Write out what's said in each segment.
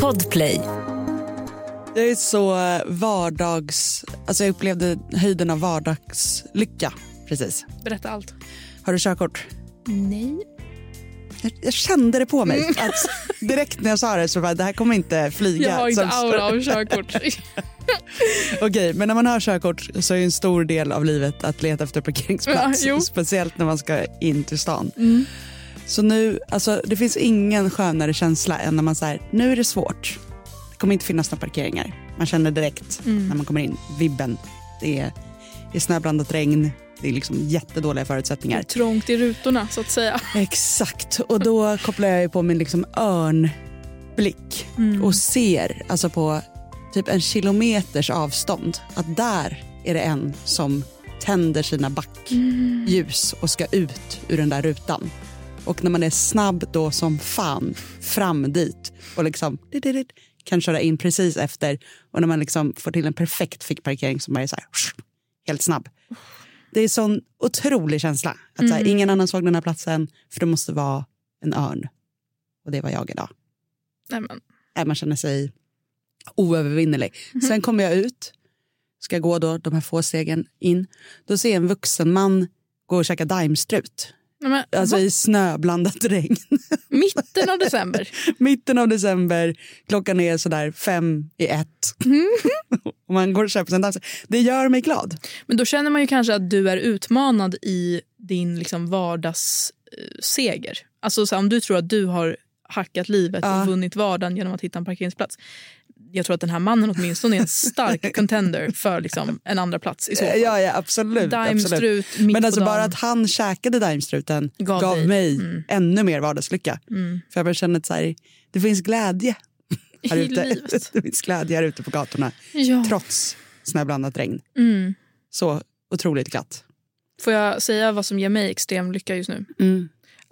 Podplay. Jag är så vardags... Alltså jag upplevde höjden av vardagslycka precis. Berätta allt. Har du körkort? Nej. Jag, jag kände det på mig. Att direkt när jag sa det så bara, det här kommer inte flyga. Jag har inte som- aura av körkort. Okej, men när man har körkort så är en stor del av livet att leta efter parkeringsplats. Ja, speciellt när man ska in till stan. Mm. Så nu, alltså det finns ingen skönare känsla än när man säger nu är det svårt. Det kommer inte finnas några parkeringar. Man känner direkt Mm. när man kommer in, vibben. Det är, det är snöblandat regn, det är liksom jättedåliga förutsättningar. Trångt i rutorna så att säga. Exakt, och då kopplar jag ju på min liksom örnblick Mm. och ser alltså på typ en kilometers avstånd att där är det en som tänder sina backljus och ska ut ur den där rutan. Och när man är snabb då som fan fram dit och liksom kan köra in precis efter och när man liksom får till en perfekt fickparkering som bara är så här, helt snabb. Det är sån otrolig känsla. Att så här, ingen annan såg den här platsen för det måste vara en örn. Och det var jag idag. Nej, men. Äh, man känner sig oövervinnerlig. Sen kommer jag ut, ska gå då de här få stegen in. Då ser jag en vuxen man gå och käka daimstrut. Men, Alltså va? i snöblandat regn. Mitten av december. Mitten av december, klockan är sådär fem i ett. och man går och köper sig en daimstrut. Det gör mig glad. Men då känner man ju kanske att du är utmanad i din liksom vardagsseger. Alltså så här, om du tror att du har hackat livet Ja. och vunnit vardagen genom att hitta en parkeringsplats. Jag tror att den här mannen åtminstone är en stark contender för liksom en andra plats i så fall. Ja, ja absolut. absolut. Daimstrut mitt Men alltså bara att han käkade daimstruten Gav gav, dig. mig Mm. ännu mer vardagslycka. För jag bara känner att så här, det finns glädje här I ute. livet. Det finns glädje här ute på gatorna. Ja. Trots snöblandat regn. Mm. Så otroligt glatt. Får jag säga vad som ger mig extrem lycka just nu?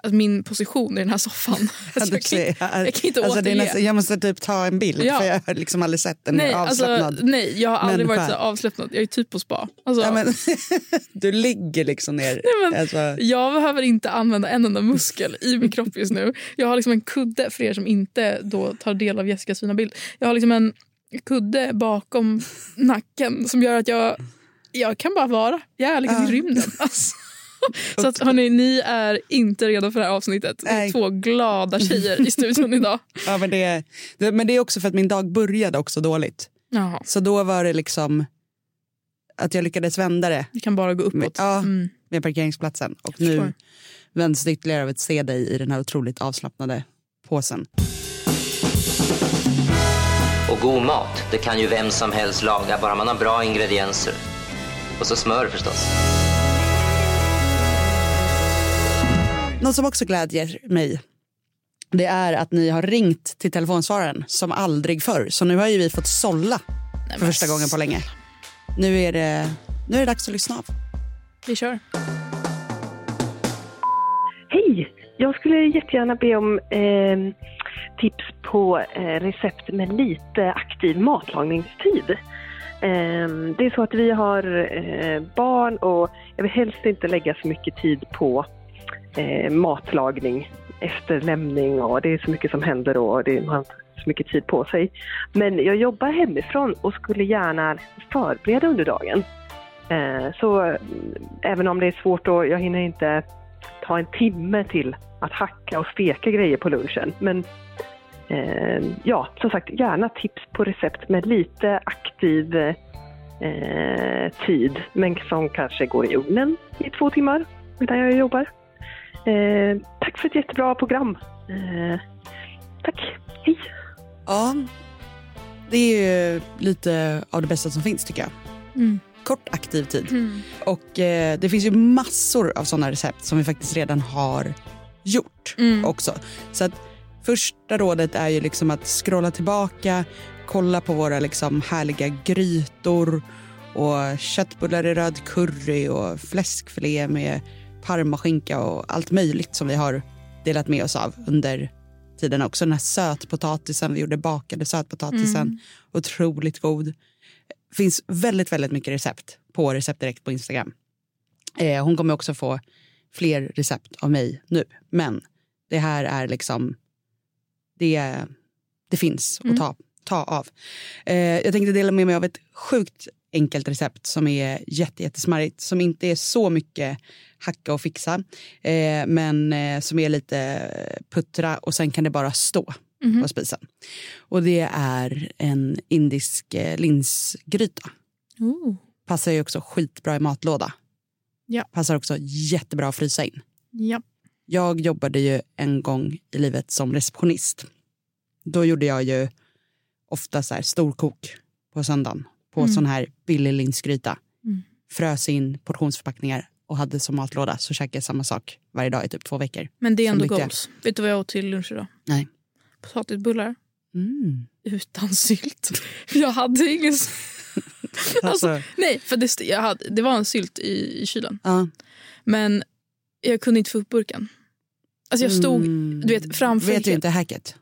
Att min position i den här soffan. Alltså, jag, kan, jag kan inte alltså, återge. nästan, jag måste typ ta en bild Ja. för jag har liksom aldrig sett en nej, mer avslappnad. alltså, nej, jag har aldrig varit människa. så avslappnad. Jag är typ på spa. Alltså, ja, men, du ligger liksom ner. Nej, men- alltså, Jag behöver inte använda en enda muskel i min kropp just nu. Jag har liksom en kudde, för er som inte då tar del av Jessicas fina bild. Jag har liksom en kudde bakom nacken som gör att jag, jag kan bara vara. Jag är liksom i rymden. Alltså. Så att, hörni, ni är inte redo för det här avsnittet. Det är Nej. två glada tjejer i studion idag. ja, men, det, det, men det är också för att min dag började också dåligt. Jaha, Så då var det liksom att jag lyckades vända det det kan bara gå uppåt. Ja. Mm. med parkeringsplatsen. Och nu vänds det ytterligare av att se dig i den här otroligt avslappnade påsen. Och god mat, det kan ju vem som helst laga, bara man har bra ingredienser. Och så smör förstås. Något som också glädjer mig det är att ni har ringt till telefonsvararen som aldrig förr. Så nu har ju vi fått sålla Nej, för första gången på länge. Nu är det, nu är det dags att lyssna av. Vi kör. Hej! Jag skulle jättegärna be om eh, tips på eh, recept med lite aktiv matlagningstid. Eh, det är så att vi har eh, barn och jag vill helst inte lägga så mycket tid på eh, matlagning efterlämning och det är så mycket som händer då och det, man har så mycket tid på sig. Men jag jobbar hemifrån och skulle gärna förbereda under dagen. Eh, så mm, även om det är svårt och jag hinner inte ta en timme till att hacka och steka grejer på lunchen. Men eh, ja, som sagt, gärna tips på recept med lite aktiv eh, tid, men som kanske går i ugnen i två timmar medan jag jobbar. Eh, tack för ett jättebra program. Eh, tack, hej! Ja, det är ju lite av det bästa som finns tycker jag. Mm. Kort aktiv tid. Och eh, det finns ju massor av sådana recept som vi faktiskt redan har gjort Mm. också. Så att första rådet är ju liksom att scrolla tillbaka, kolla på våra liksom härliga grytor och köttbullar i röd curry och fläskfilé med parmaskinka och allt möjligt som vi har delat med oss av under tiden också. Den här sötpotatisen, vi gjorde bakade sötpotatisen, otroligt god. finns väldigt, väldigt mycket recept på Recept Direkt på Instagram. Eh, hon kommer också få fler recept av mig nu. Men det här är liksom det, det finns att ta, ta av. Eh, jag tänkte dela med mig av ett sjukt enkelt recept som är jätte, jättesmarrigt. Som inte är så mycket hacka och fixa. Eh, men eh, som är lite puttra och sen kan det bara stå på spisen. Och det är en indisk eh, linsgryta. Ooh. Passar ju också skitbra i matlåda. Ja. Passar också jättebra att frysa in. Ja. Jag jobbade ju en gång i livet som receptionist. Då gjorde jag ju ofta så här storkok på söndagen på sån här billig linsgryta. Mm. Frös in portionsförpackningar och hade som matlåda så käkade jag samma sak varje dag i typ två veckor. Men det är ändå goals. Vet du vad jag åt till lunch idag? Nej. Potatisbullar Mm. utan sylt. Jag hade ingen... s- Alltså, Nej, för det, jag hade, det var en sylt i, i kylen. ja. Men jag kunde inte få upp burken. Alltså jag stod, Mm. du vet, framför... Vet du inte hacket?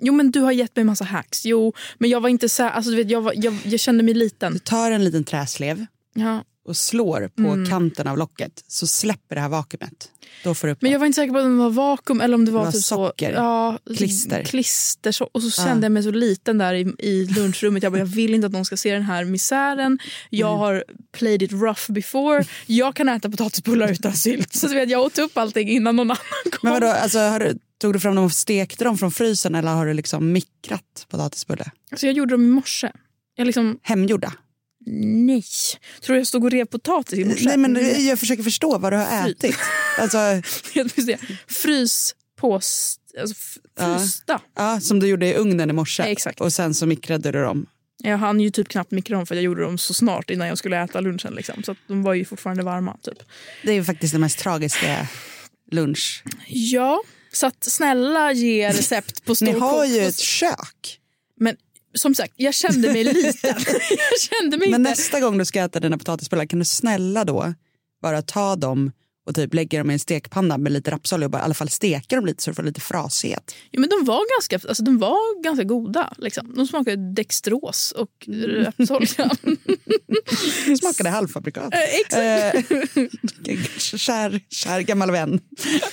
Jo men du har gett mig massa hacks. Jo, men jag var inte så här, alltså, du vet, jag, var, jag, jag kände mig liten. Du tar en liten träslev Ja. och slår på kanten av locket så släpper det här vakuumet. Då får du upp Men jag var inte säker på om det var vakuum eller om det var, Det var typ socker. så... Ja, Klister. klister så, och så Ja. kände jag mig så liten där i, i lunchrummet. Jag, bara, jag vill inte att någon ska se den här misären. Jag Mm. har played it rough before. Jag kan äta potatisbullar utan sylt. Så vet, jag åt upp allting innan någon annan kom. Men vadå, alltså, har du, tog du fram dem och stekte dem från frysen eller har du liksom mikrat potatisbulle? Alltså, jag gjorde dem i morse. Jag liksom, Hemgjorda? Nej. Tror du jag stod och rev potatis i morse? Nej men jag försöker förstå vad du har Fry. ätit. Alltså, Frys på... Alltså, f- Ja. frysta. ja, som du gjorde i ugnen i morse. Exakt. Och sen så mikrade du dem. Jag hann ju typ knappt mikra dem för jag gjorde dem så snart innan jag skulle äta lunchen. Liksom. Så att de var ju fortfarande varma. Typ. Det är ju faktiskt det mest tragiska lunch. Ja, så snälla ge recept på Ni storkok. har ju ett kök. Men som sagt, jag kände mig liten. jag kände mig Men inte... nästa gång du ska äta dina potatisbullar kan du snälla då bara ta dem och typ lägga dem i en stekpanna med lite rapsolja och bara i alla fall steka dem lite så du får lite frasighet. Ja, men de var ganska, alltså, de var ganska goda. Liksom. De smakade dextros och rapsolja. Det smakade halvfabrikat. Eh, Exakt. Eh, kär, kär gammal vän.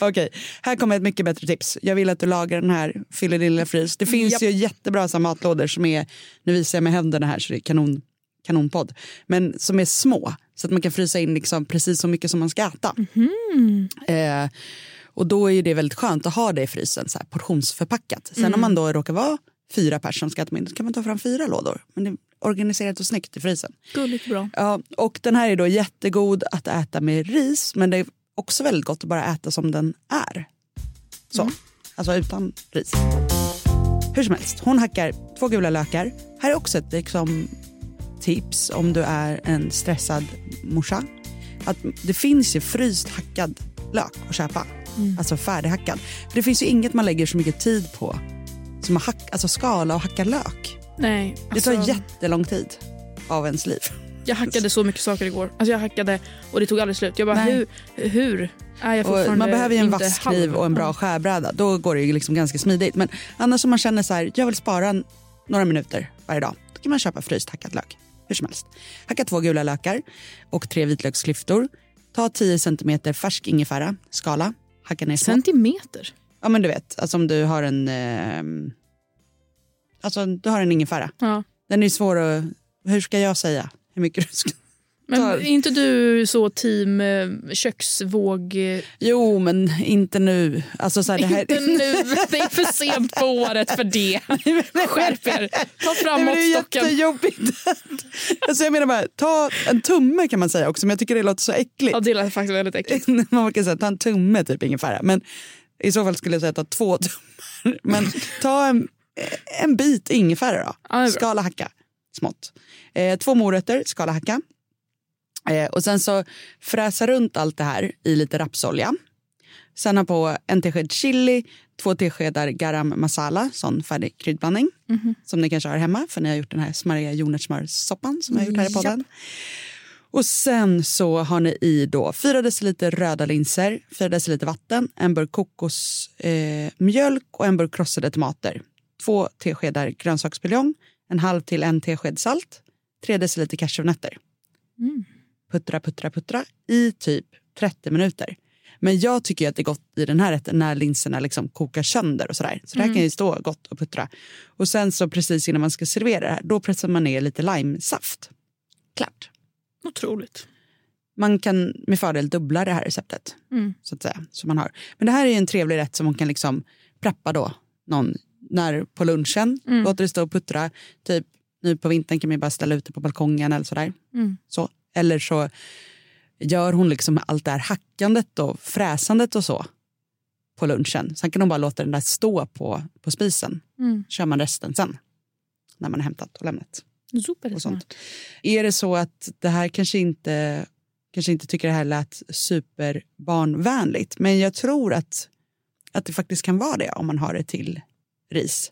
Okej, här kommer ett mycket bättre tips. Jag vill att du lagar den här, fyller din lilla frys. Det finns Japp. ju jättebra så matlådor som är, nu visar jag med händerna här så det är kanon, kanonpodd, men som är små så att man kan frysa in liksom precis så mycket som man ska äta. Eh, och då är det väldigt skönt att ha det i frysen, så här, portionsförpackat. Sen om man då råkar vara fyra personer som ska äta middag, då kan man ta fram fyra lådor. Men det är organiserat och snyggt i frysen. Gulligt bra. Ja, och den här är då jättegod att äta med ris, men det är också väldigt gott att bara äta som den är. Så, alltså utan ris. Hur som helst, hon hackar två gula lökar. Här är också ett liksom, tips om du är en stressad morsa. Att det finns ju fryst hackad lök att köpa. Alltså färdighackad. För det finns ju inget man lägger så mycket tid på som att hack, alltså skala och hacka lök. Nej, Det tar alltså, jättelång tid av ens liv. jag hackade så mycket saker igår. Alltså, jag hackade och det tog aldrig slut. Jag bara, Nej. hur, hur är jag Och fortfarande man behöver ju en vass kniv och en bra skärbräda. Då går det ju liksom ganska smidigt. Men annars om man känner så här, jag vill spara några minuter varje dag. Då kan man köpa fryst hackat lök. Hur som helst. Hacka två gula lökar och tre vitlöksklyftor. Ta 10 centimeter färsk ingefära, skala, hacka ner. Centimeter? Ja men du vet, alltså om du har en... ehm, alltså du har en ingefära. Ja. Den är svår att... Hur ska jag säga? Hur mycket du ska... Men är inte du så team eh, köksvåg... eh, Jo men inte nu. Alltså så här, här... Inte nu, det är för sent på året för det. Skärp er, ta fram Nej, men det är jättejobbigt. alltså jag menar bara, ta en tumme kan man säga också, men jag tycker det låter så äckligt. Ja, det lät faktiskt väldigt äckligt. man kan säga ta en tumme typ ingefära, men i så fall skulle jag säga ta två tummar. Men ta en, en bit ingefära då, Ja, skala hacka smått. Eh, två morötter, skala hacka. Eh, och sen så fräsa runt allt det här i lite rapsolja. Sen ha på en tesked chili, två teskedar garam masala, sån färdig kryddblandning. Mhm. Som ni kanske har hemma för ni har gjort den här smarriga jordnötssmörsoppan som jag har gjort här i podden. Och sen så har ni i då 4 deciliter röda linser, 4 deciliter vatten, en burk kokosmjölk eh, och en burk krossade tomater. Två teskedar grönsaksbuljong, en halv till en tesked salt, 3 deciliter cashewnötter. Mm. Puttra, puttra, puttra i typ 30 minuter. Men jag tycker ju att det är gott i den här rätten när linserna liksom kokar sönder och sådär. Så det här kan ju stå gott och puttra. Och sen så precis innan man ska servera det här, då pressar man ner lite limesaft. Klart. Otroligt. Man kan med fördel dubbla det här receptet. Mm. Så att säga, som man har. Men det här är en trevlig rätt som man kan liksom preppa då någon när på lunchen. Mm. Låter det stå och puttra. Typ nu på vintern kan man ju bara ställa ut det på balkongen eller sådär. Mm. Så. Eller så gör hon liksom allt det här hackandet och fräsandet och så på lunchen. Sen kan hon bara låta den där stå på, på spisen. Mm. kör man resten sen när man har hämtat och lämnat. Super Och smart. sånt. Är det så att det här kanske inte, kanske inte tycker det här lät superbarnvänligt men jag tror att, att det faktiskt kan vara det om man har det till ris.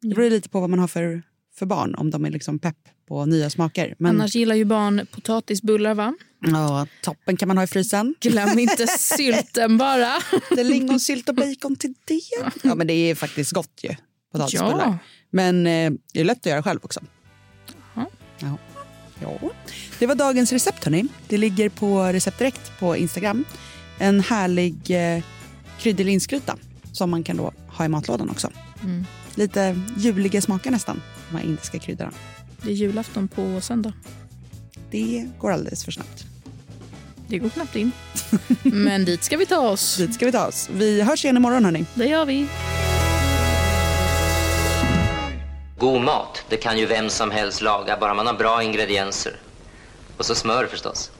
Det Mm. beror lite på vad man har för, för barn, om de är liksom pepp på nya smaker. Men Annars gillar ju barn potatisbullar va? ja, toppen kan man ha i frysen. Glöm inte sylten bara. Lite lingonsylt och bacon till det. Ja, men det är faktiskt gott ju. Potatisbullar. Ja. Men eh, det är lätt att göra själv också. Jaha. Ja. ja. Det var dagens recept hörni. Det ligger på Recept Direkt på Instagram. En härlig eh, kryddig linsgryta som man kan då ha i matlådan också. Mm. Lite juliga smaker nästan, de här indiska kryddorna. Det är julafton på söndag. Det går alldeles för snabbt. Det går knappt in. Men dit ska vi ta oss. Dit ska vi ta oss. Vi hörs igen imorgon hörni. Det gör vi. God mat, det kan ju vem som helst laga, bara man har bra ingredienser. Och så smör förstås.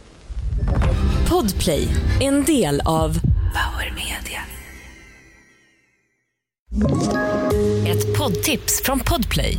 Podplay, en del av Power Media. Ett poddtips från Podplay.